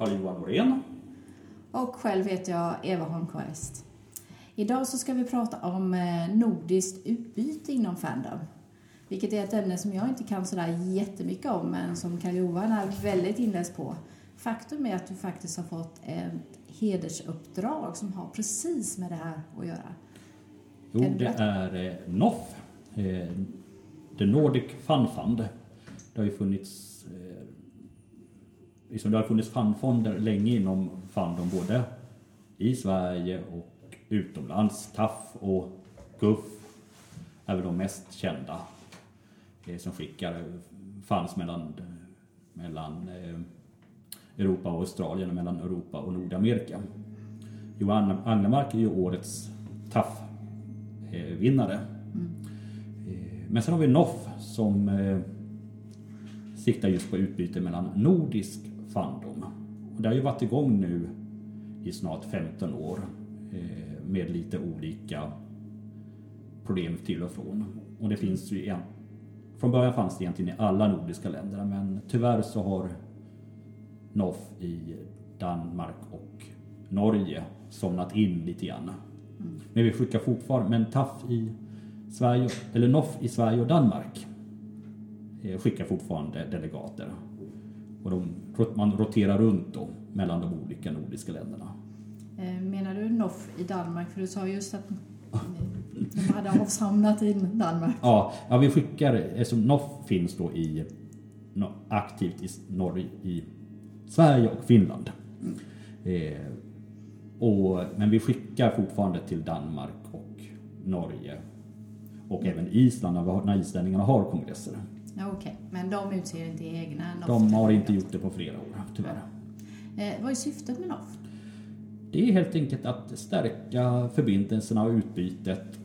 Carl-Johan Norén. och själv heter jag Eva Holmqvist. Idag så ska vi prata om eh, nordiskt utbyte inom Fandom. Vilket är ett ämne som jag inte kan sådär jättemycket om men som Karl-Johan är väldigt inläst på. Faktum är att du faktiskt har fått ett hedersuppdrag som har precis med det här att göra. Jo, det är eh, NOF, eh, The Nordic Fun Fund. Det har ju funnits liksom det har funnits fundfonder länge inom Fandom både i Sverige och utomlands. TAF och GUF är väl de mest kända eh, som skickar funds mellan, mellan eh, Europa och Australien och mellan Europa och Nordamerika. Johan Agnemark är ju årets TAF-vinnare. Eh, Men sen har vi NOF som eh, siktar just på utbyte mellan nordisk fandom. Och det har ju varit igång nu i snart 15 år eh, med lite olika problem till och från. Och det finns ju igen, från början fanns det egentligen i alla nordiska länderna men tyvärr så har NOF i Danmark och Norge somnat in lite grann. Men vi skickar fortfarande, men TAF i Sverige, eller NOF i Sverige och Danmark eh, skickar fortfarande delegater. Och de, man roterar runt då mellan de olika nordiska länderna. Eh, Menar du NOF i Danmark? För du sa just att de hade avsamlat i Danmark. Ja, ja vi skickar, eftersom NOF finns då i aktivt i Norge, i Sverige och Finland. Eh, och, men vi skickar fortfarande till Danmark och Norge och även Island när islänningarna har kongresser. Okej, men de utser inte egna? De har inte gjort det på flera år, tyvärr. Eh, vad är syftet med NOF? Det är helt enkelt att stärka förbindelserna och utbytet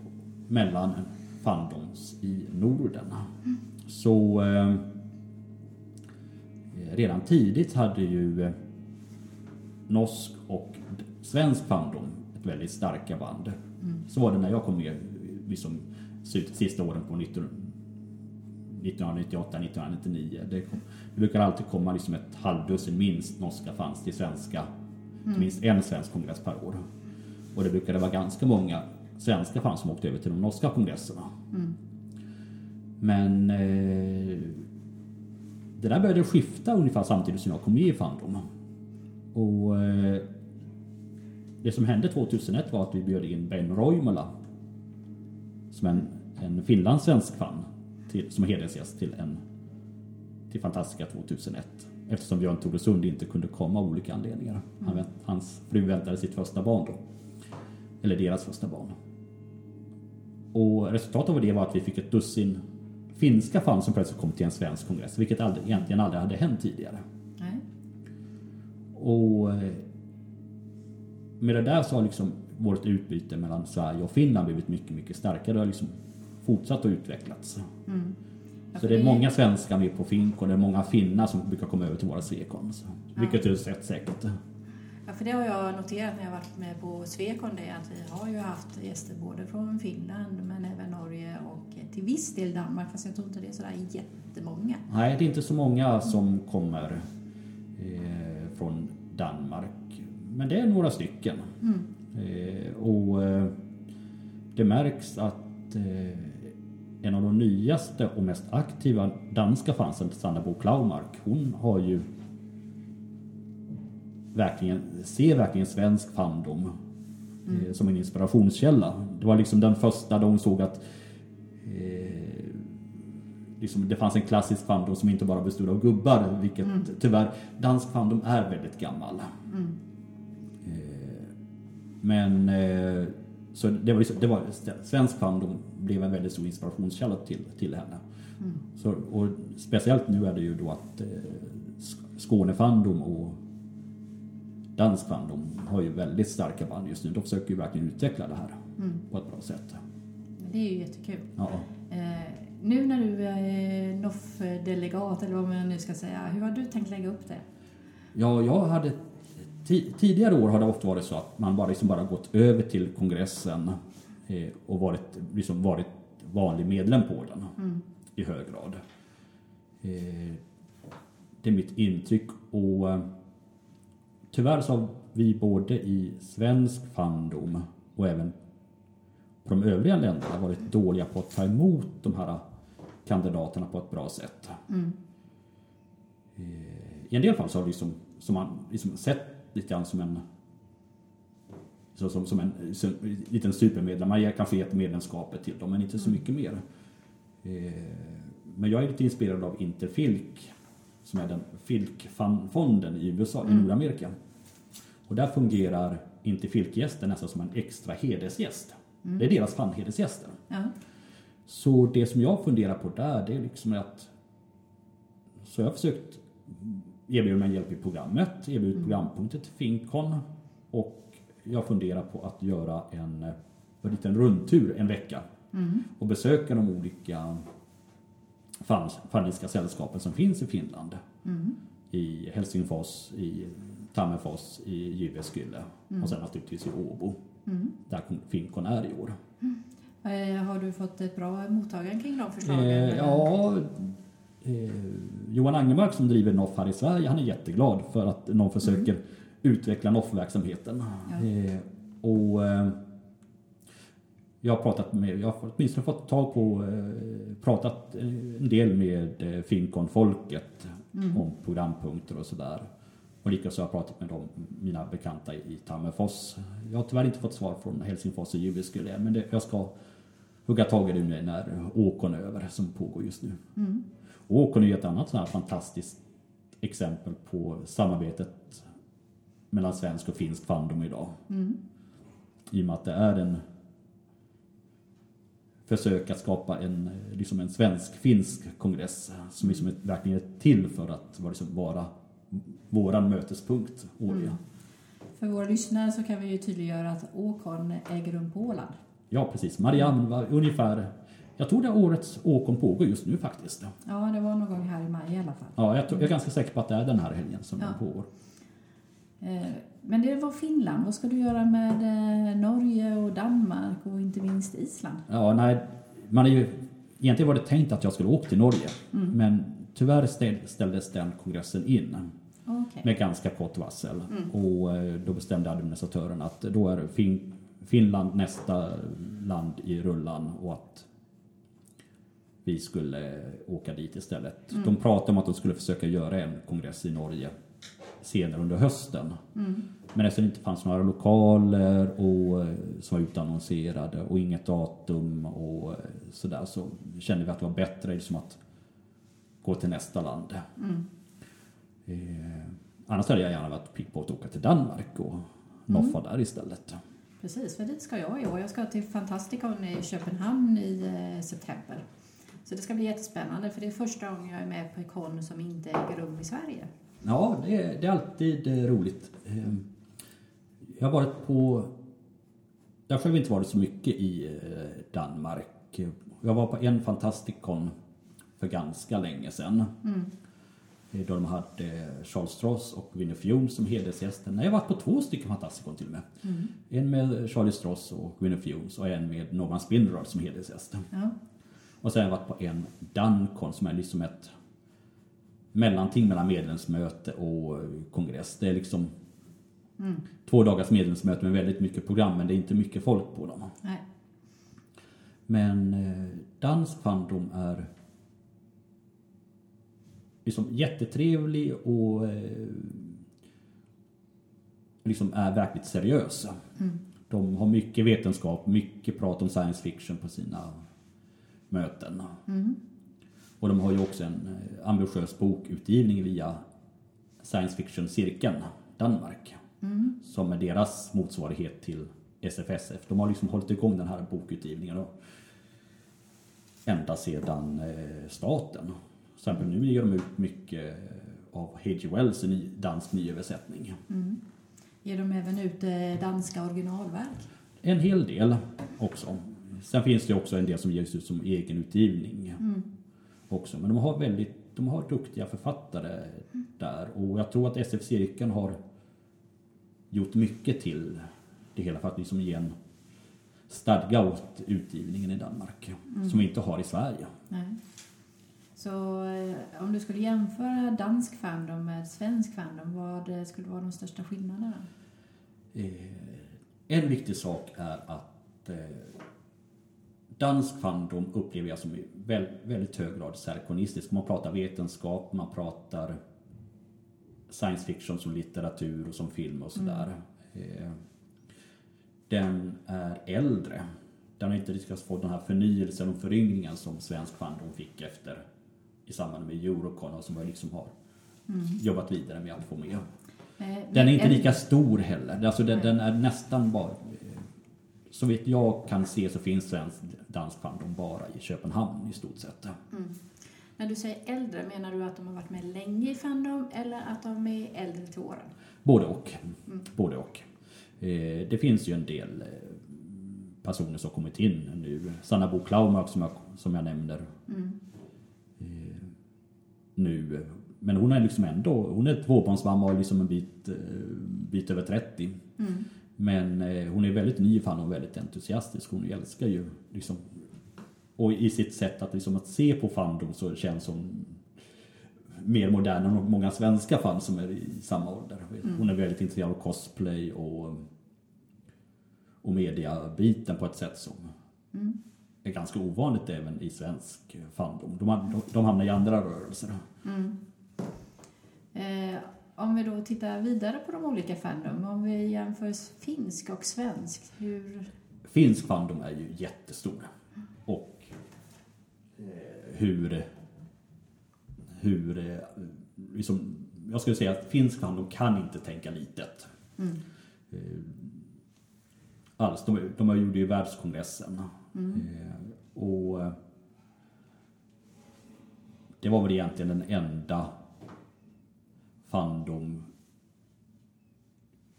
mellan fandoms i Norden. Så eh, redan tidigt hade ju eh, norsk och svensk fandom ett väldigt starka band. Så var det när jag kom med liksom, sista åren på 19, 1998, 1999. Det, kom, det brukar alltid komma liksom ett halvdussin minst norska fans till svenska, till minst en svensk kongress per år. Och det brukade vara ganska många svenska fans som åkte över till de norska kongresserna. Men eh, det där började skifta ungefär samtidigt som jag kom med i Fandom. Och eh, det som hände 2001 var att vi bjöd in Ben Roimala som en, en finlandssvensk fan till, som hedersgäst till en till Fantastica 2001 eftersom Björn Tordesund inte kunde komma av olika anledningar. Han, vänt- hans fru väntade sitt första barn då. Eller deras första barn. Och resultatet av det var att vi fick ett dussin finska fan som plötsligt kom till en svensk kongress, vilket aldrig, egentligen aldrig hade hänt tidigare. Nej. Och eh, med det där så har liksom vårt utbyte mellan Sverige och Finland blivit mycket, mycket starkare. Det har liksom fortsatt att utvecklats. Mm. Ja, Så det är många svenskar med på Fink och det är många finnar som brukar komma över till våra Swecon. så. Vilket du sett säkert. Ja, för det har jag noterat när jag varit med på Swecon, det är att vi har ju haft gäster både från Finland men även Norge och till viss del Danmark, fast jag tror inte det är sådär jättemånga. Nej, det är inte så många som kommer eh, från Danmark. Men det är några stycken. Mm. Eh, och eh, det märks att eh, en av de nyaste och mest aktiva danska fansen, Sanna Bo Klaumark, hon har ju verkligen, ser verkligen svensk fandom eh, som en inspirationskälla. Det var liksom den första då hon såg att eh, liksom, det fanns en klassisk fandom som inte bara bestod av gubbar, vilket tyvärr, dansk fandom är väldigt gammal. Eh, men eh, så det var, liksom, det var svensk fandom blev en väldigt stor inspirationskälla till, till henne. Så, och speciellt nu är det ju då att eh, Sk- Skånefandom och dansk fandom har ju väldigt starka band just nu. De försöker ju verkligen utveckla det här på ett bra sätt. Det är ju jättekul. Ja. Eh, nu när du är NOF-delegat, eller vad man nu ska säga, hur har du tänkt lägga upp det? Ja, jag hade tidigare år har det ofta varit så att man bara, liksom bara gått över till kongressen eh, och varit, liksom varit vanlig medlem på den i hög grad. Eh, det är mitt intryck och eh, tyvärr så har vi både i svensk fandom och även på de övriga länderna varit dåliga på att ta emot de här kandidaterna på ett bra sätt. Mm. Eh, I en del fall så har vi liksom, som man liksom sett lite grann som en så, som, som en som, liten supermedlem. Man kanske gett medlemskapet till dem, men inte så mycket mer. Eh, men jag är lite inspirerad av Interfilk, som är den Filk-fonden i USA, i Nordamerika. Och där fungerar Interfilk-gästen nästan som en extra hedersgäst. Det är deras fanhedersgäster. Ja. Så det som jag funderar på där, det är liksom att... Så jag har försökt erbjuda mig hjälp i programmet, erbjuda programpunkter till Fincon och jag funderar på att göra en, en liten rundtur en vecka och besöka de olika fanniska sällskapen som finns i Finland. I Helsingfors, i Tammerfors, i Jyväskylä och sen naturligtvis i Åbo. Där Fincon är i år. Eh, Har du fått ett bra mottagande kring de förslagen? Eh, ja, Johan Angemark som driver NOF här i Sverige, han är jätteglad för att någon försöker utveckla NOF-verksamheten. Ja. Eh, och eh, jag har pratat med, jag har åtminstone fått tag på, eh, pratat eh, en del med eh, Fincon-folket om programpunkter och sådär. Och likaså har jag pratat med dem, mina bekanta i Tammerfors. Jag har tyvärr inte fått svar från Helsingfors och Jyväskylä, men det, jag ska hugga tag i det nu när Åkon är över som pågår just nu. Och är ju ett annat sånt här fantastiskt exempel på samarbetet mellan svensk och finsk fandom idag. I och med att det är en försök att skapa en, liksom en svensk-finsk kongress som liksom är, verkligen är till för att vara, liksom vara våran mötespunkt årligen. För våra lyssnare så kan vi ju tydliggöra att Åkon äger rum på Åland. Ja, precis. Marianne var ungefär, jag tror det årets Åkon pågår just nu faktiskt. Ja, det var någon gång här i maj i alla fall. Ja, jag, tror, jag är ganska säker på att det är den här helgen som Ja. den pågår. Eh, Men det var Finland. Vad ska du göra med eh, Norge och Danmark och inte minst Island? Ja, nej, man är ju, egentligen var det tänkt att jag skulle åka till Norge, men tyvärr ställ- ställdes den kongressen in Okej. med ganska kort varsel. Och eh, då bestämde administratören att då är fin- Finland nästa land i rullan och att vi skulle åka dit istället. De pratade om att de skulle försöka göra en kongress i Norge senare under hösten. Men eftersom det inte fanns några lokaler och, eh, som var utannonserade och inget datum och eh, sådär så kände vi att det var bättre liksom att gå till nästa land. Eh, annars hade jag gärna varit pigg på att åka till Danmark och noffa där istället. Precis, för dit ska jag i år. Jag ska till Fantasticon i Köpenhamn i eh, september. Så det ska bli jättespännande för det är första gången jag är med på en kon som inte äger rum i Sverige. Ja, det är, det är alltid eh, roligt. Eh, Jag har varit på... Jag har själv inte varit så mycket i eh, Danmark. Jag var på en Fantasticon för ganska länge sedan. Eh, Då de hade Charles Stross och Winnie Fion som hedersgäster. Nej, jag har varit på två stycken Fantasticon till och med. En med Charlie Stross och Winnie Fions och en med Norman Spinrad som hedersgäst. Ja. Och sen har jag varit på en Dancon som är liksom ett mellanting mellan medlemsmöte och kongress. Det är liksom två dagars medlemsmöte med väldigt mycket program men det är inte mycket folk på dem. Nej. Men eh, fandom är liksom jättetrevlig och eh, liksom är verkligt seriösa. De har mycket vetenskap, mycket prat om science fiction på sina möten. Och de har ju också en eh, ambitiös bokutgivning via science fiction-cirkeln Danmark. Som är deras motsvarighet till SFSF. De har liksom hållit igång den här bokutgivningen då, ända sedan eh, starten. Till exempel nu ger de ut mycket av H.G. Wells ny, dansk nyöversättning. Ger de även ut eh, danska originalverk? En hel del också. Sen finns det också en del som ges ut som egenutgivning. Också. Men de har väldigt de har duktiga författare där och jag tror att SF-cirkeln har gjort mycket till det hela för att liksom ge en stadga åt utgivningen i Danmark som vi inte har i Sverige. Nej. Så eh, om du skulle jämföra dansk fandom med svensk fandom, vad eh, skulle vara de största skillnaderna? Eh, en viktig sak är att eh, dansk fandom upplever jag som i väl, väldigt hög grad serkonistisk. Man pratar vetenskap, man pratar science fiction som litteratur och som film och sådär. Eh, den är äldre. Den har inte lyckats få den här förnyelsen och föryngringen som svensk fandom fick efter i samband med Eurocon och som jag liksom har jobbat vidare med att få med. Eh, Den är inte lika stor heller. Alltså den, den är nästan bara... Så vitt jag kan se så finns svensk dansk fandom bara i Köpenhamn i stort sett. När du säger äldre, menar du att de har varit med länge i Fandom eller att de är äldre till åren? Både och. Både och. Eh, det finns ju en del eh, personer som kommit in nu. Sanna Bo Klaumark som jag, som jag nämner. Eh, nu. Men hon är liksom ändå, hon är tvåbarnsmamma och liksom en bit, eh, bit över 30. Men eh, hon är väldigt ny fan och väldigt entusiastisk. Hon älskar ju liksom och i sitt sätt att, liksom, att se på fandom så känns hon mer modern än många svenska fan som är i samma ålder. Hon är väldigt intresserad av cosplay och, och mediabiten på ett sätt som är ganska ovanligt även i svensk fandom. De, de, de hamnar i andra rörelser. Eh, om vi då tittar vidare på de olika Fandom, om vi jämför finsk och svensk, hur... Finsk fandom är ju jättestor. Och eh, hur... Hur... eh, Liksom, jag skulle säga att finsk fandom kan inte tänka litet. Eh, Alls. De, de gjort ju världskongressen. Eh, och det var väl egentligen den enda fandom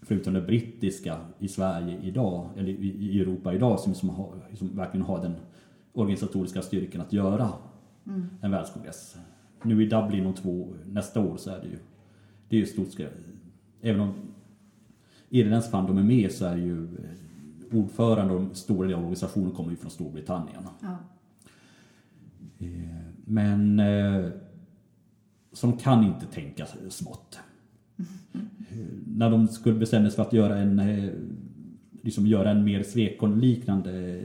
förutom det brittiska i Sverige idag, eller i Europa idag, som, som, har, som verkligen har den organisatoriska styrkan att göra en världskongress. Nu i Dublin om två, nästa år så är det ju, det är ju stort skri- Även om irländsk fandom är med så är ju eh, ordförande och stora delar av organisationen kommer ju från Storbritannien. Ja. Eh, Men eh, som kan inte tänka smått. När de skulle bestämma sig för att göra en, eh, liksom göra en mer Swecon-liknande eh,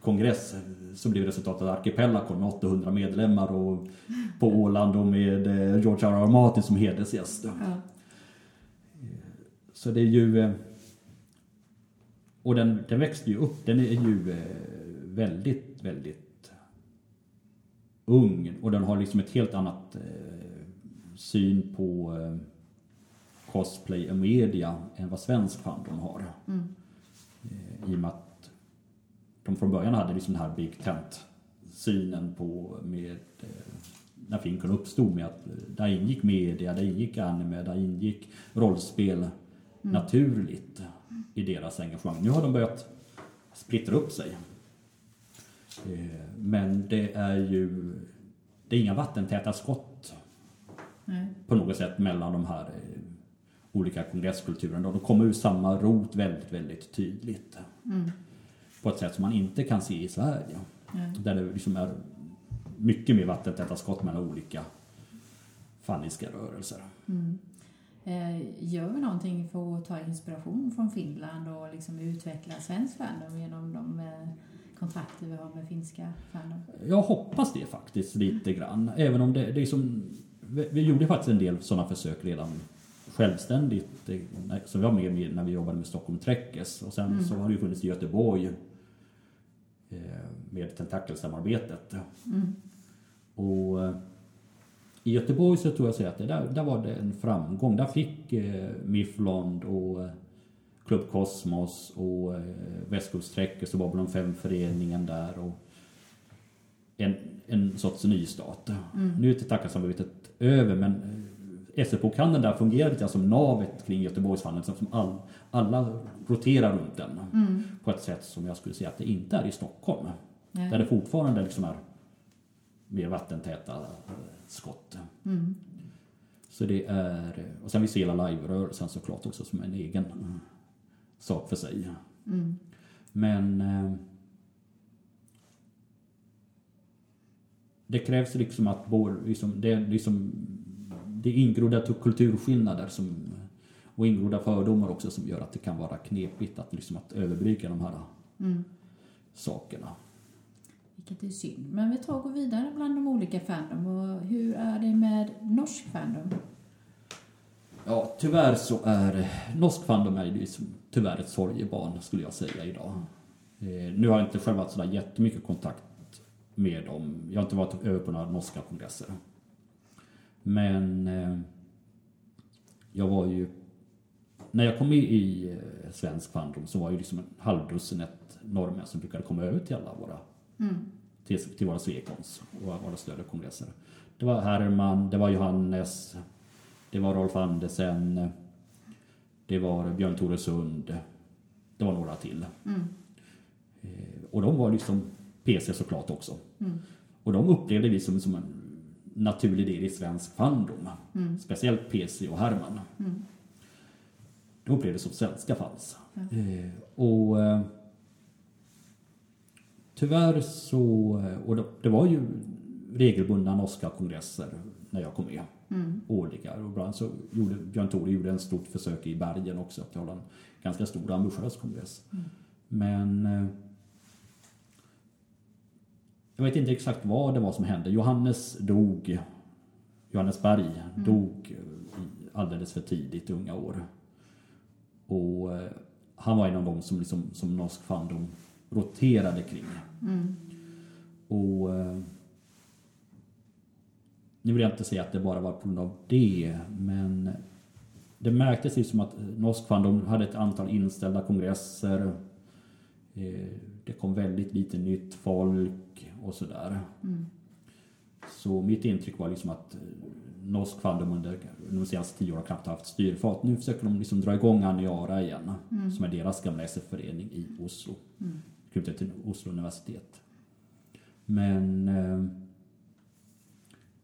kongress eh, så blev resultatet Archipelagon med 800 medlemmar och på Åland och med George R. R. Martin som hedersgäst. Ja. Så det är ju... Och den, den växte ju upp. Den är ju väldigt, väldigt ung. Och den har liksom ett helt annat eh, syn på eh, cosplay och media än vad svensk fandom har. Eh, I och med att de från början hade liksom den här Big Tent-synen på med eh, när Finken uppstod med att eh, där ingick media, där ingick anime, där ingick rollspel naturligt i deras engagemang. Nu har de börjat splittra upp sig. Eh, Men det är ju det är inga vattentäta skott Nej. på något sätt mellan de här eh, olika kongresskulturerna. De kommer ur samma rot väldigt, väldigt tydligt. På ett sätt som man inte kan se i Sverige. Nej. Där det liksom är mycket mer vattentäta skott mellan olika fanniska rörelser. Eh, gör vi någonting för att ta inspiration från Finland och liksom utveckla svensk fandom genom de kontakter vi har med finska fandom? Jag hoppas det faktiskt lite grann. Även om det, det är som, vi, vi gjorde faktiskt en del sådana försök redan självständigt. När- som vi var med, med när vi jobbade med Stockholm Trekkes. Och sen så har det ju funnits i Göteborg eh, med tentakelsamarbetet. Och eh, i Göteborg så tror jag att det där, där var det en framgång. Där fick eh, Mifflond och eh, Klubb Kosmos och eh, Västkuststräckes och Babylon 5-föreningen där och en, en sorts nystart. Nu är tentakelsamarbetet över men eh, SFO-kanalen där fungerar lite som navet kring Göteborgsfallet som all, alla roterar runt den på ett sätt som jag skulle säga att det inte är i Stockholm. Nej. Där det fortfarande liksom är mer vattentäta eh, skott. Så det är, och sen vi ser hela live-rörelsen såklart också som en egen eh, sak för sig. Men eh, det krävs liksom att både, liksom, det, liksom, det är ingrodda kulturskillnader som, och ingrodda fördomar också som gör att det kan vara knepigt att, liksom, att överbrygga de här Mm. sakerna. Vilket är synd. Men vi tar och går vidare bland de olika fandom. Och hur är det med norsk fandom? Ja, tyvärr så är norsk fandom är ju som, tyvärr ett sorgebarn skulle jag säga idag. Eh, nu har jag inte själv haft sådär jättemycket kontakt med dem. Jag har inte varit över på några norska kongresser. Men eh, jag var ju... När jag kom med i eh, svensk fandom så var ju liksom en halvdussinet norrmän som brukade komma över till alla våra Mm. till, till våra Svekons och våra större kongresser. Det var Herman, det var Johannes, det var Rolf Andersen, det var Björn Tore Sund, det var några till. Mm. Eh, Och de var liksom PC såklart också. Mm. Och de upplevde vi som, som en naturlig del i svensk fandom. Mm. Speciellt PC och Herman. Mm. De upplevdes som svenska fans. Ja. Eh, och eh, tyvärr så, och det, det var ju regelbundna norska kongresser när jag kom med. Mm. Årliga. Och ibland så gjorde Björn Tore gjorde en stort försök i Bergen också att hålla en ganska stor ambitiös kongress. Mm. Men eh, jag vet inte exakt vad det var som hände. Johannes dog. Johannes Berg dog eh, alldeles för tidigt unga år. Och eh, han var en av dem som, liksom, som norsk fandom roterade kring. Mm. Och nu vill jag inte säga att det bara var på grund av det, men det märktes ju som att norsk fandom hade ett antal inställda kongresser. Eh, Det kom väldigt lite nytt folk och sådär. Mm. Så mitt intryck var liksom att eh, norsk fandom under de senaste tio åren knappt haft styrfart. Nu försöker de liksom dra igång Aniara igen, som är deras gamla SF-förening i Oslo. Mm. Knutet till Oslo universitet. Men eh,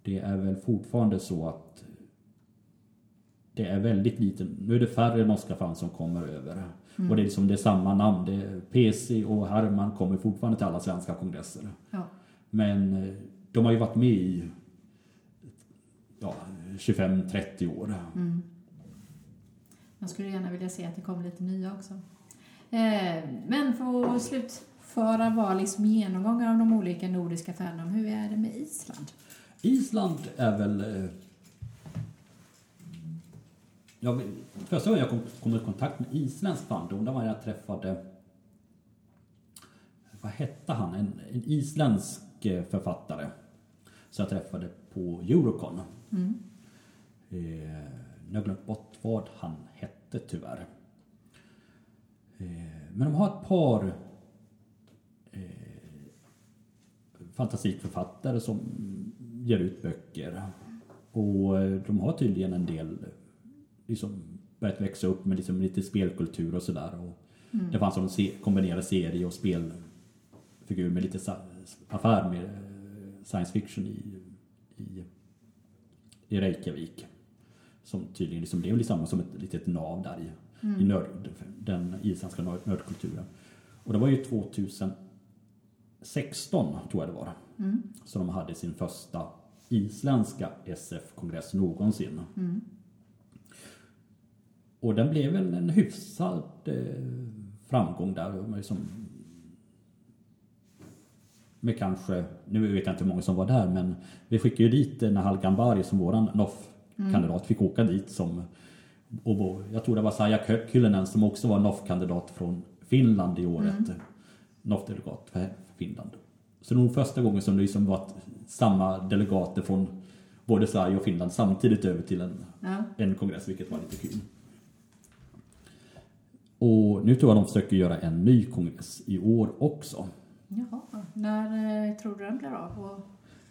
det är väl fortfarande så att det är väldigt lite, nu är det färre norska fans som kommer över. Och det är liksom det är samma namn, det PC och Herman kommer fortfarande till alla svenska kongresser. Ja. Men eh, de har ju varit med i ja, 25-30 år. Mm. Man skulle gärna vilja se att det kommer lite nya också. Eh, men för att slutföra var liksom genomgångar av de olika nordiska fandom. Hur är det med Island? Island är väl... eh, Jag, första gången jag kom, kom i kontakt med isländsk fandom, det var när jag träffade... Vad hette han? En, en isländsk eh, författare. Så jag träffade på Eurocon. Mm. Eh, nu har jag glömt bort vad han hette tyvärr. Eh, men de har ett par eh, fantasikförfattare som ger ut böcker. Och eh, de har tydligen en del liksom börjat växa upp med liksom lite spelkultur och sådär. Och Det fanns en se- kombinerad serie och spelfigur med lite affär med eh, science fiction i, i, i Reykjavik. Som tydligen liksom blev liksom som ett litet nav där i, i nörd, den isländska nörd, nördkulturen. Och det var ju 2016 tror jag det var. Mm. Så de hade sin första isländska SF-kongress någonsin. Mm. Och den blev väl en hyfsad eh, framgång där. Liksom, med kanske, nu vet jag inte hur många som var där, men vi skickade ju dit eh, Nahal Gambari som våran NOF-kandidat fick åka dit som och jag tror det var Saja Kyllönen som också var NOF-kandidat från Finland i året. NOF-delegat för Finland. Så det var nog första gången som det liksom var samma delegater från både Sverige och Finland samtidigt över till en Ja. en kongress, vilket var lite kul. Och nu tror jag de försöker göra en ny kongress i år också. Jaha. När eh, tror du den blir av? Och,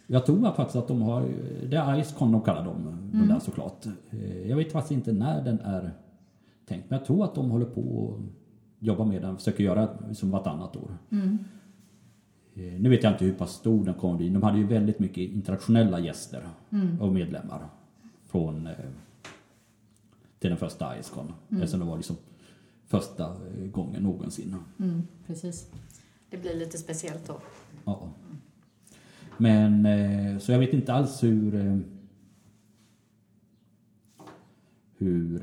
Jag tror faktiskt att de har, det är Icecon de kallar dem, de där såklart. Eh, Jag vet faktiskt inte när den är tänkt, men jag tror att de håller på och jobbar med den, försöker göra som vartannat år. mm. Eh, Nu vet jag inte hur pass stor den kommer bli. De hade ju väldigt mycket internationella gäster Mm. och medlemmar från eh, till den första Icecon. Mm. Eftersom det var liksom första eh, gången någonsin. Mm, precis. Det blir lite speciellt då. Ja. Men så jag vet inte alls hur hur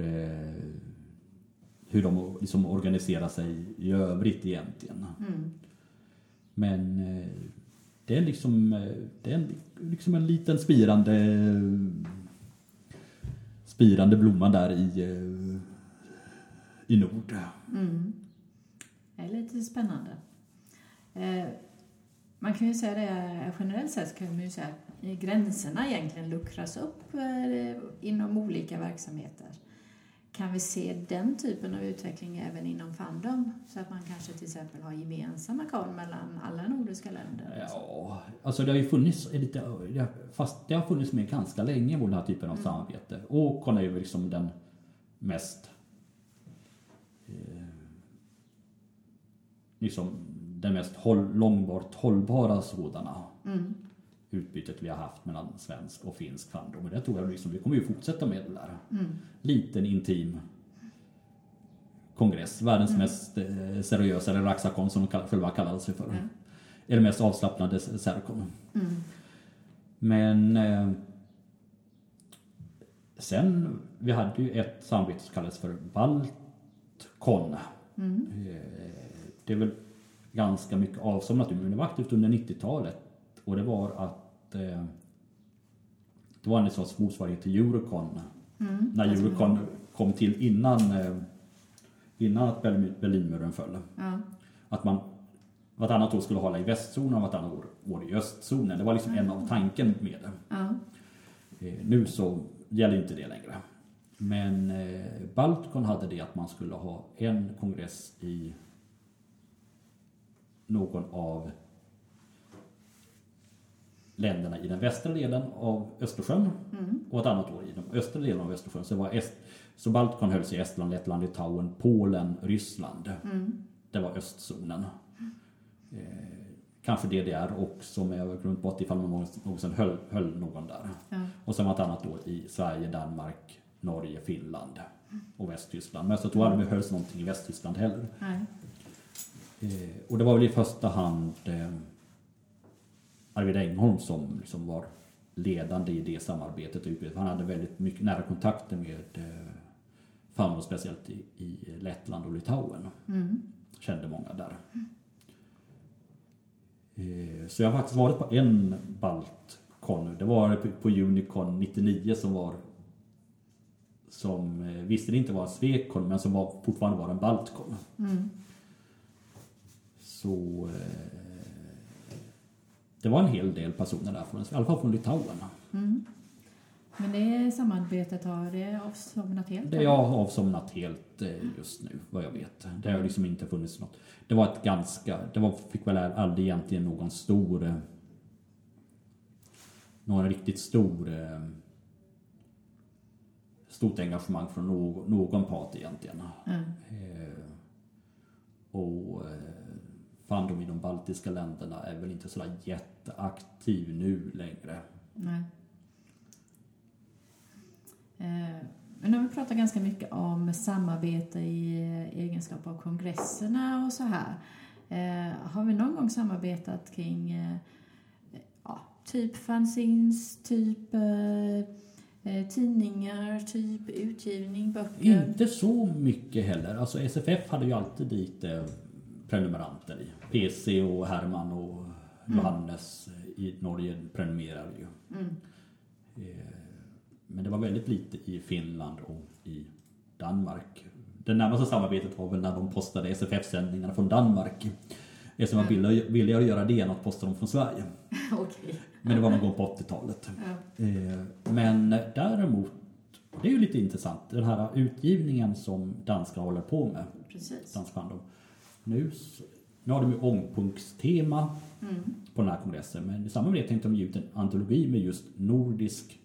hur de liksom organiserar sig i övrigt egentligen. Mm. Men eh, det är liksom eh, det är en, liksom en liten spirande spirande blomma där i eh, i nord. Mm. Det är lite spännande. Man kan ju säga det generellt sett kan man ju säga att gränserna egentligen luckras upp inom olika verksamheter. Kan vi se den typen av utveckling även inom Fandom? Så att man kanske till exempel har gemensamma kon mellan alla nordiska länder? Ja, alltså det har ju funnits lite, fast det har funnits med ganska länge den här typen av samarbete. Och Con är ju liksom den mest eh, liksom den mest håll, långbart hållbara sådana Mm. Utbytet vi har haft mellan svensk och finsk fandom. Och det tror jag liksom, vi kommer ju fortsätta med det där. Mm. Liten intim kongress, världens mest eh, seriösa, eller Raxacon som de själva kallade sig för. Ja. Eller mest avslappnade Sercon. Mm. Men eh, sen, vi hade ju ett samarbete som kallades för Baltcon. Mm. Eh, det är väl ganska mycket avsomnat nu, men det var aktivt under 90-talet. Och det var att eh, det var en sorts motsvarighet till Eurocon. Mm. När Alltså, Eurocon kom till innan, eh, innan att Berlin- Berlinmuren föll. Ja. Att man vartannat år skulle hålla i västzonen och vartannat år, år i östzonen. Det var liksom en av tanken med det. Ja. Eh, Nu så gäller inte det längre. Men eh, Balticon hade det att man skulle ha en kongress i någon av länderna i den västra delen av Östersjön Mm. och ett annat år i den östra delen av Östersjön. Så, var Est- så Balticon hölls i Estland, Lettland, Litauen, Polen, Ryssland. Mm. Det var östzonen. Eh, kanske DDR också, men jag glömt bort ifall man någonsin höll, höll någon där. Ja. Och sen vartannat år i Sverige, Danmark, Norge, Finland och Västtyskland. Men så tror jag aldrig det hölls någonting i Västtyskland heller. Eh, och det var väl i första hand eh, Arvid Engholm som liksom var ledande i det samarbetet och. Han hade väldigt mycket nära kontakter med eh, Fandom, speciellt i, i Lettland och Litauen. Mm. Kände många där. Eh, Så jag har faktiskt varit på en Baltcon nu. Det var på- Unicon 99 som var som eh, visserligen inte var en Swecon men som var, fortfarande var en Baltcon. Mm. Så det var en hel del personer där, från, i alla fall från Litauen. Mm. Men det samarbetet har det avsomnat helt? Det har avsomnat helt eh, just nu, vad jag vet. Det har liksom inte funnits något. Det var ett ganska, det var, fick väl aldrig egentligen någon stor, eh, någon riktigt stor, eh, stort engagemang från någon, någon part egentligen. Mm. Och Fandom i de baltiska länderna är väl inte sådär jätteaktiv nu längre. Nej. Eh, Men nu har vi pratat ganska mycket om samarbete i egenskap av kongresserna och så här. Eh, Har vi någon gång samarbetat kring eh, ja, typ fanzines, typ tidningar, typ utgivning, böcker? Inte så mycket heller. Alltså SFF hade ju alltid lite prenumeranter i. PC och Herman och Johannes i Norge prenumererar ju. Mm. Men det var väldigt lite i Finland och i Danmark. Det närmaste samarbetet var väl när de postade SFF-sändningarna från Danmark. Eftersom var billigare- billigare att göra det än att posta dem från Sverige. Okej. Men det var någon gång på 80-talet. Ja. Eh, Men däremot, det är ju lite intressant, den här utgivningen som danskarna håller på med, Precis. Dansk Fandom. Nu, nu har de ju ångpunktstema Mm. på den här kongressen, men i samband med det tänkte de ge ut en antologi med just nordisk,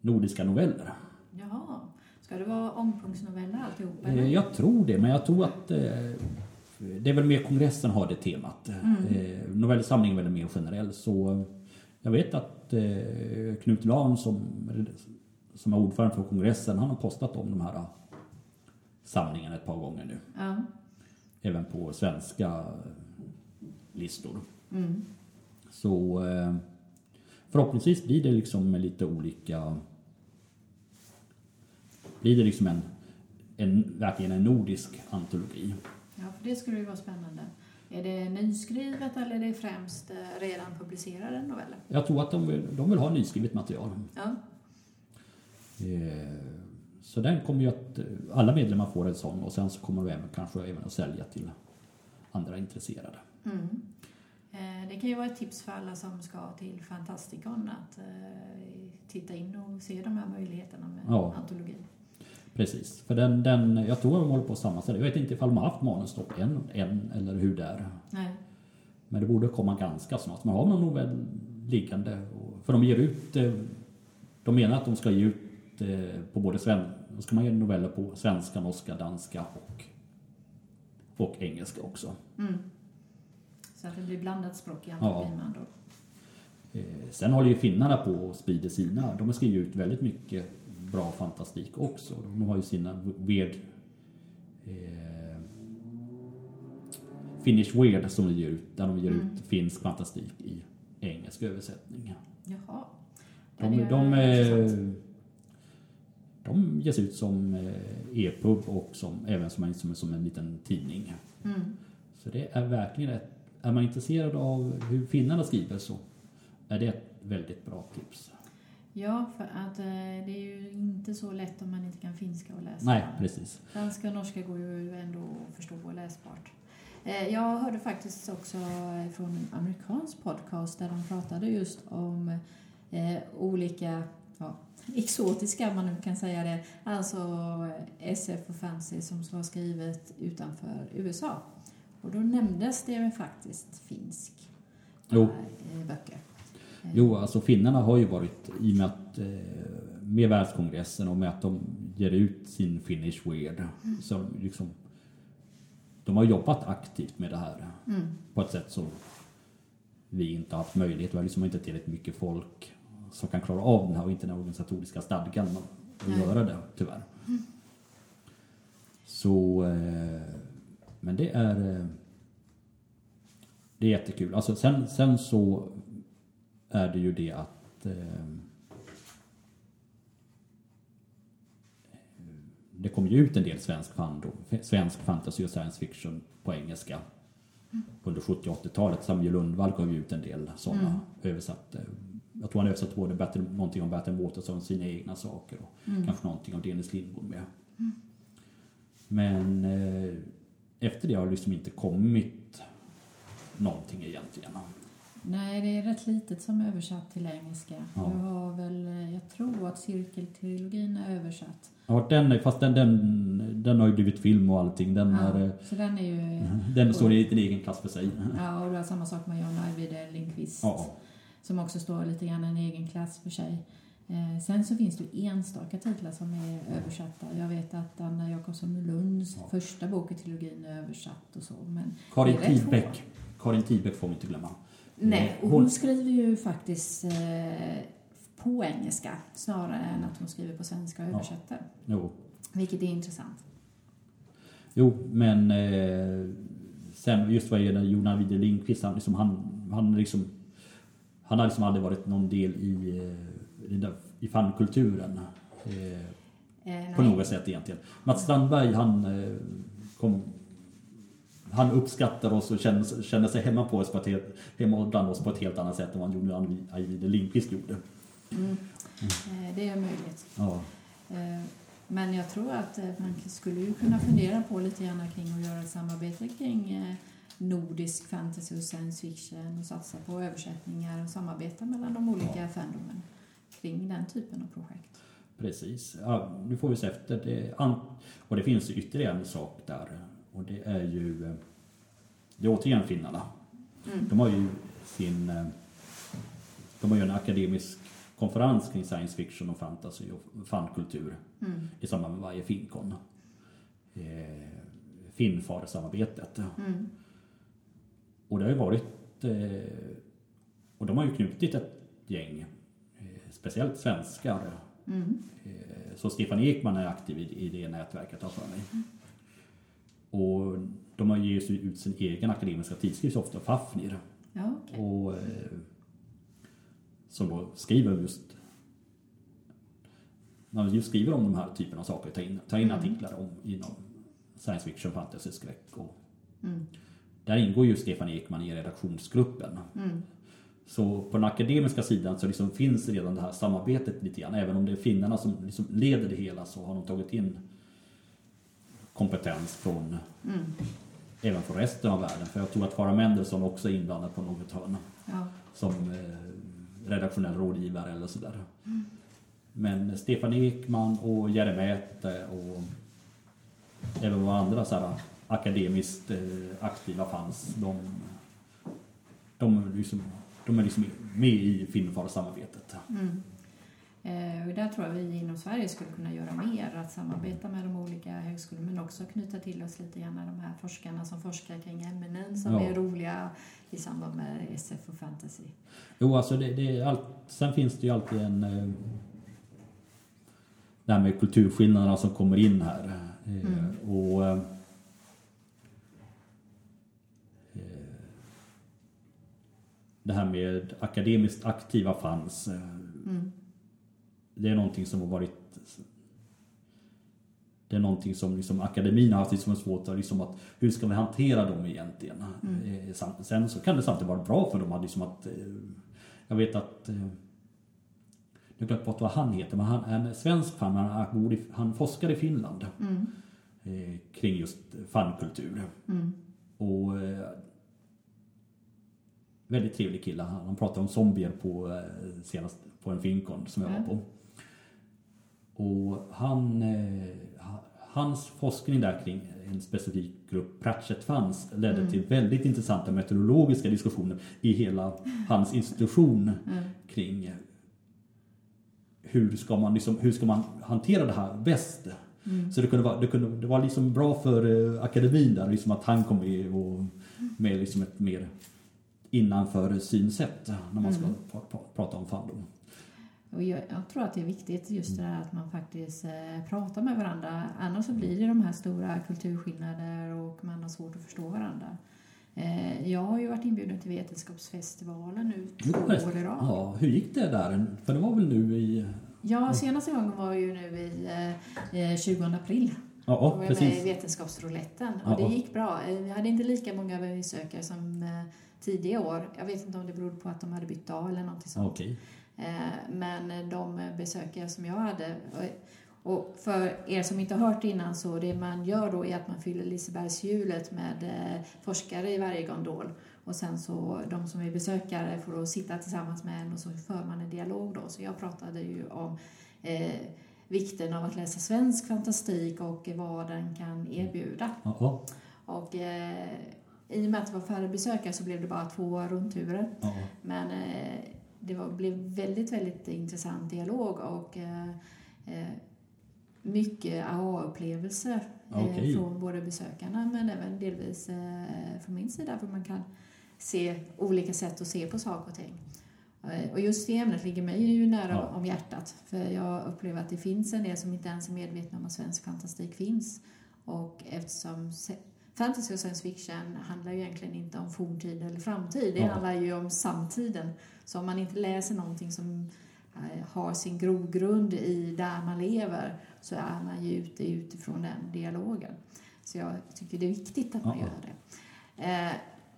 nordiska noveller. Jaha. Ska det vara ångpunktsnoveller alltihop? Eh, Eller? Jag tror det, men jag tror att eh, det är väl mer kongressen har det temat. Mm. Eh, Novellsamlingen är väl mer generell, så jag vet att Knut Lahn som, som är ordförande för kongressen, han har postat om de här samlingen ett par gånger nu. Ja. Även på svenska listor. Mm. Så eh, förhoppningsvis blir det liksom med lite olika... Blir det liksom en, en verkligen en nordisk antologi. Ja, för det skulle ju vara spännande. Är det nyskrivet eller är det främst eh, redan publicerade noveller? Jag tror att de vill, de vill ha nyskrivet material. Ja. Eh, Så den kommer ju att, alla medlemmar får en sån och sen så kommer de även, kanske även att sälja till andra intresserade. Mm. Eh, Det kan ju vara ett tips för alla som ska till Fantasticon att eh, titta in och se de här möjligheterna med Ja. antologin. Precis, för den, den, jag tror de håller på att sammanställa. Jag vet inte ifall de har haft manus då på en, en eller hur det är. Nej. Men det borde komma ganska snart. Man har någon novell liggande. För de ger ut, eh, de menar att de ska ge ut eh, på både sven, ska man ge noveller på svenska, norska, danska och, och engelska också. Mm. Så att det blir blandat språk i Ja. antologin med andra ord. Eh, Sen håller ju finnarna på och sprider sina. De har skrivit ut väldigt mycket bra fantastik också. De har ju sina weird... Eh, Finnish Weird som de ger ut. Där de ger Mm. ut finsk fantastik i engelsk översättning. Jaha. De, de, eh, de ges ut som eh, e-pub och som, även som en, som, som en liten tidning. Mm. Så det är verkligen ett, är man intresserad av hur finnarna skriver så är det ett väldigt bra tips. Ja, för att eh, det är ju inte så lätt om man inte kan finska och läsa. Nej, precis. Danska och norska går ju ändå att förstå och läsbart. Eh, Jag hörde faktiskt också från en amerikansk podcast där de pratade just om olika ja, exotiska, om man nu kan säga det, alltså SF och fantasy som var skrivet utanför USA. Och då nämndes det faktiskt finsk Jo. eh, böcker. Jo, alltså finnarna har ju varit, i och med att eh, med världskongressen och med att de ger ut sin Finnish Weird, så liksom de har jobbat aktivt med det här Mm. på ett sätt som vi inte har haft möjlighet. Vi har liksom inte tillräckligt mycket folk som kan klara av den här och inte den organisatoriska stadgan att Nej. göra det, tyvärr. Så, eh, men det är eh, det är jättekul. Alltså sen, sen så är det ju det att eh, det kom ju ut en del svensk, fandom, svensk fantasy och science fiction på engelska under 70 och 80-talet. Samuel Lundvall gav ju ut en del sådana Mm. översatte. Jag tror han översatte både Bertil, någonting om Bertil Waterson, sina egna saker och Mm. kanske någonting om Dennis Lindbom med. Men eh, efter det har det liksom inte kommit någonting egentligen. Nej, det är rätt litet som är översatt till engelska. Ja. Du har väl, eh, jag tror att cirkeltrilogin är översatt. Ja, den, är- fast den, den, den har ju blivit film och allting. Den, Ja, är, eh, så den är ju... den står i en egen klass för sig. Ja, och du har samma sak med John Ajvide Lindqvist. Ja, Som också står lite grann i en egen klass för sig. Eh, sen så finns det enstaka titlar som är översatta. Jag vet att Anna Jakobsson Lunds Ja. första bok i trilogin är översatt och så. Men Karin Tidbeck. Karin Tidbeck får vi inte glömma. nej, och Hon- hon skriver ju faktiskt eh, på engelska snarare än att hon skriver på svenska och Ja. översätter. Jo, Vilket är intressant. jo men eh, sen just vad gäller Jon Ajvide Lindqvist, han, liksom, han, han, liksom, han har liksom aldrig varit någon del i, eh, i, fankulturen. Eh, Eh, på något sätt egentligen. Mats Strandberg han eh, kom han uppskattar oss och känner, känner sig hemma, på oss på ett helt, hemma bland oss på ett helt annat sätt än vad Jon Ajvide Lindqvist gjorde. Mm. Eh, det är möjligt. Ja. Men jag tror att man skulle ju kunna fundera på lite grann kring att göra ett samarbete kring nordisk fantasy och science fiction och satsa på översättningar och samarbeta mellan de olika Ja. fandomen kring den typen av projekt. Precis. Ja, nu får vi se efter. Det, och det finns ytterligare en sak där. Och det är ju... eh, Det är återigen finnarna. Mm. De har ju sin... eh, De har ju en akademisk konferens kring science fiction och fantasy och fankultur Mm. i samband med varje Finkon. Eh, Finnfadersamarbetet. Mm. Och det har ju varit... Eh, och de har ju knutit ett gäng, eh, speciellt svenskar. Mm. Eh, så Stefan Ekman är aktiv i, det nätverket, har för mig. Och de har ju ut sin egen akademiska tidskrift ofta, Fafnir. Ja, okej. Och, som då skriver just man just skriver om de här typerna av saker, tar in, tar in Mm. artiklar om inom science fiction, fantasy, skräck och Mm. Där ingår ju Stefan Ekman i redaktionsgruppen. Mm. Så på den akademiska sidan så liksom finns redan det här samarbetet lite grann. Även om det är finnarna som liksom leder det hela så har de tagit in kompetens från Mm. även från resten av världen. För jag tror att Farah Mendelssohn också är inblandad på något hörn Ja. som eh, redaktionell rådgivare eller sådär. Men Stefan Ekman och Jeremäte och även vad andra så här, akademiskt eh, aktiva fanns, de, de, är liksom, de är liksom med i Finnfara-samarbetet. Mm. Eh, och där tror jag vi inom Sverige skulle kunna göra mer, att samarbeta med de olika högskolorna men också knyta till oss lite grann de här forskarna som forskar kring ämnen som Ja. är roliga i samband med SF och fantasy. Jo, alltså det, det allt, sen finns det ju alltid en... Eh, det här med kulturskillnaderna som kommer in här. Mm. Och... Eh, eh, det här med akademiskt aktiva fans. Eh, Mm. det är någonting som har varit... Det är någonting som liksom akademin har haft liksom svårt att, liksom att hur ska vi hantera dem egentligen? Mm. Eh, Sen så kan det samtidigt vara bra för dem att liksom att eh, jag vet att jag har glömt bort vad han heter, men han är en svensk fan, han, bor i- han forskar i Finland Mm. kring just fankultur. Mm. Och väldigt trevlig kille. Han, pratade om zombier på eh, senast på en finkon som jag var Ja. på. Och han, eh, ha- hans forskning där kring en specifik grupp Pratchett fans ledde Mm. till väldigt intressanta meteorologiska diskussioner i hela hans institution Mm. kring hur ska man, liksom, hur ska man hantera det här bäst? Mm. Så det kunde vara, det kunde, det var liksom bra för eh, akademin där, liksom att han kom med och med liksom ett mer innanför synsätt när man ska Mm. pra, pra, prata om fandom. Och jag, jag tror att det är viktigt just det här att man faktiskt eh, pratar med varandra. Annars så blir det de här stora kulturskillnader och man har svårt att förstå varandra. Eh, jag har ju varit inbjuden till Vetenskapsfestivalen nu två år i rad. Ja, hur gick det där? För det var väl nu i... Ja, senaste gången var ju nu i eh, eh, 20 april. Då Ja, var jag med i precis. Vetenskapsrouletten och Ja. det gick bra. Eh, Vi hade inte lika många besökare som tidigare år. Jag vet inte om det berodde på att de hade bytt dag eller någonting sånt. Okej. Eh, Men de besökare som jag hade och för er som inte har hört innan så det man gör då är att man fyller Lisebergshjulet med eh, forskare i varje gondol och sen så de som är besökare får då sitta tillsammans med en och så för man en dialog då. Så jag pratade ju om eh, vikten av att läsa svensk fantastik och vad den kan erbjuda. Ja, Och eh, i och med att det var färre besökare så blev det bara två rundturer. ja. Men eh, det var, blev väldigt, väldigt intressant dialog och eh, eh, mycket aha-upplevelser eh, Okej. från både besökarna men även delvis eh, från min sida för man kan se olika sätt att se på saker och ting. Och just det ämnet ligger mig ju nära Ja. om hjärtat för jag upplever att det finns en del som inte ens är medvetna om att svensk fantastik finns. Och eftersom fantasy och science fiction handlar ju egentligen inte om forntid eller framtid. Det Ja. handlar ju om samtiden. Så om man inte läser någonting som eh, har sin grogrund i där man lever så är man ju ute utifrån den dialogen. Så jag tycker det är viktigt att man Ja. gör det. Eh,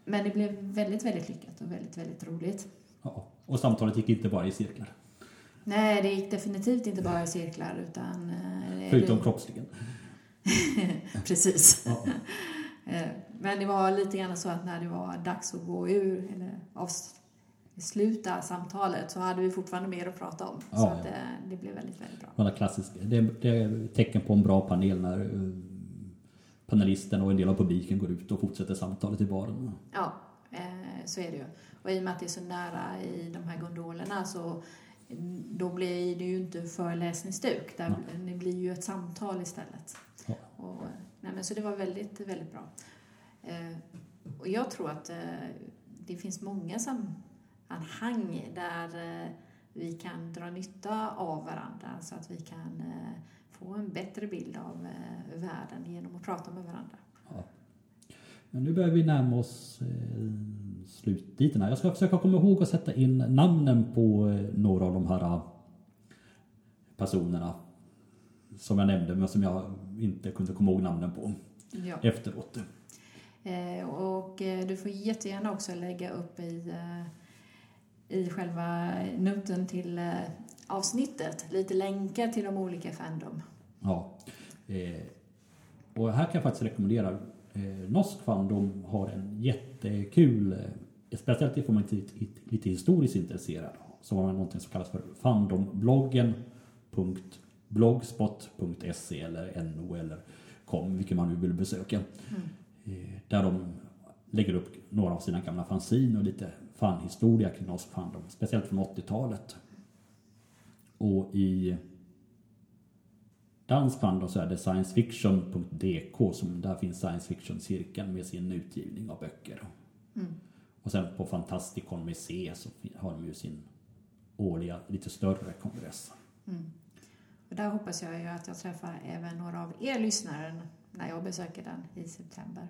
Men det blev väldigt, väldigt lyckat och väldigt, väldigt roligt. ja. Och samtalet gick inte bara i cirklar. Nej, det gick definitivt inte bara i cirklar utan... eh, Förutom det- kroppsligen. Precis. Ja. Eh, Men det var lite grann så att när det var dags att gå ur eller avsluta samtalet så hade vi fortfarande mer att prata om. så Ja, att ja. det, det blev väldigt, väldigt bra. Alla klassiska. Det, är- det är tecken på en bra panel när eh, panelisten och en del av publiken går ut och fortsätter samtalet i baren. Ja, eh, så är det ju. Och i och med att det är så nära i de här gondolerna så mm, då blir det ju inte föreläsningsstuk. Där Det blir ju ett samtal istället. Ja. Och, men så det var väldigt, väldigt bra. Eh, och jag tror att eh, det finns många sammanhang där eh, vi kan dra nytta av varandra så att vi kan eh, få en bättre bild av eh, världen genom att prata med varandra. Ja. Men nu börjar vi närma oss eh, slutbiten här. Jag ska försöka komma ihåg att sätta in namnen på eh, några av de här eh, personerna som jag nämnde men som jag inte kunde komma ihåg namnen på Ja. efteråt. Eh, och eh, du får jättegärna också lägga upp i, eh, i själva noten till avsnittet lite länkar till de olika Fandom. Ja. Och här kan jag faktiskt rekommendera Norsk Fandom har en jättekul, speciellt ifall man är lite, historiskt intresserad, så har man någonting som kallas för fandombloggen.blogspot.se eller no eller com, vilken man nu vill besöka. Eh, där de lägger upp några av sina gamla fanzin och lite fanhistoria kring Norsk Fandom, speciellt från 80-talet. Och i dansk fandom så är det sciencefiction.dk som där finns science fiction-cirkeln med sin utgivning av böcker. Och sen på Fantasticon med C så har de ju sin årliga, lite större kongress. Och där hoppas jag ju att jag träffar även några av er lyssnare när jag besöker den i september.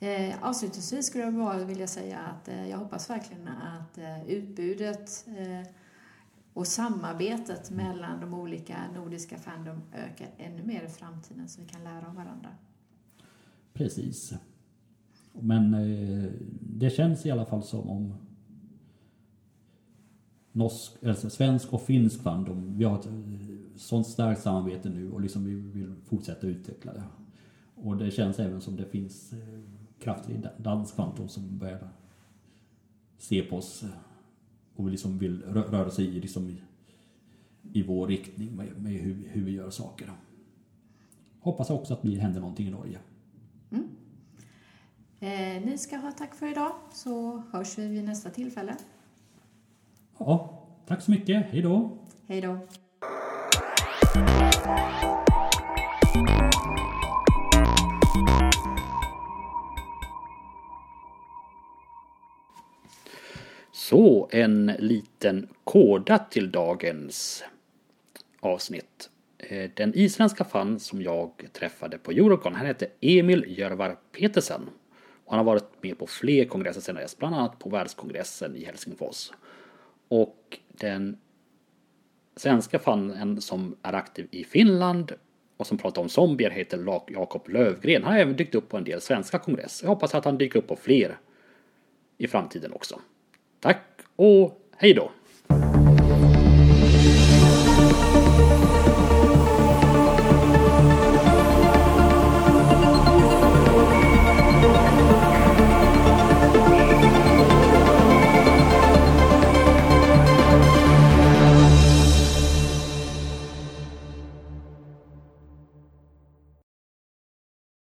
Eh, avslutningsvis skulle jag bara vilja säga att eh, jag hoppas verkligen att eh, utbudet eh, och samarbetet mellan de olika nordiska Fandom ökar ännu mer i framtiden så vi kan lära av varandra. Precis. Men eh, det känns i alla fall som om norsk, alltså svensk och finsk fandom, vi har ett sånt starkt samarbete nu och liksom vi vill fortsätta utveckla det. Och det känns även som det finns eh, krafter i da- dansk fandom som börjar se på oss eh, och liksom vill rö- röra sig i, liksom i, i vår riktning med, med hur, hur vi gör saker. Hoppas också att det händer någonting i Norge. Eh, ni ska ha tack för idag så hörs vi vid nästa tillfälle. Ja, tack så mycket. Hej då! Hej då! Så, en liten koda till dagens avsnitt. Eh, den isländska fan som jag träffade på Eurocon, han heter Emil Jörvar Petersen. Han har varit med på fler kongresser sedan dess, bland annat på världskongressen i Helsingfors. Och den svenska fanen som är aktiv i Finland och som pratar om zombier heter Jakob Lövgren. Han har även dykt upp på en del svenska kongresser. Jag hoppas att han dyker upp på fler i framtiden också. Tack och hej då!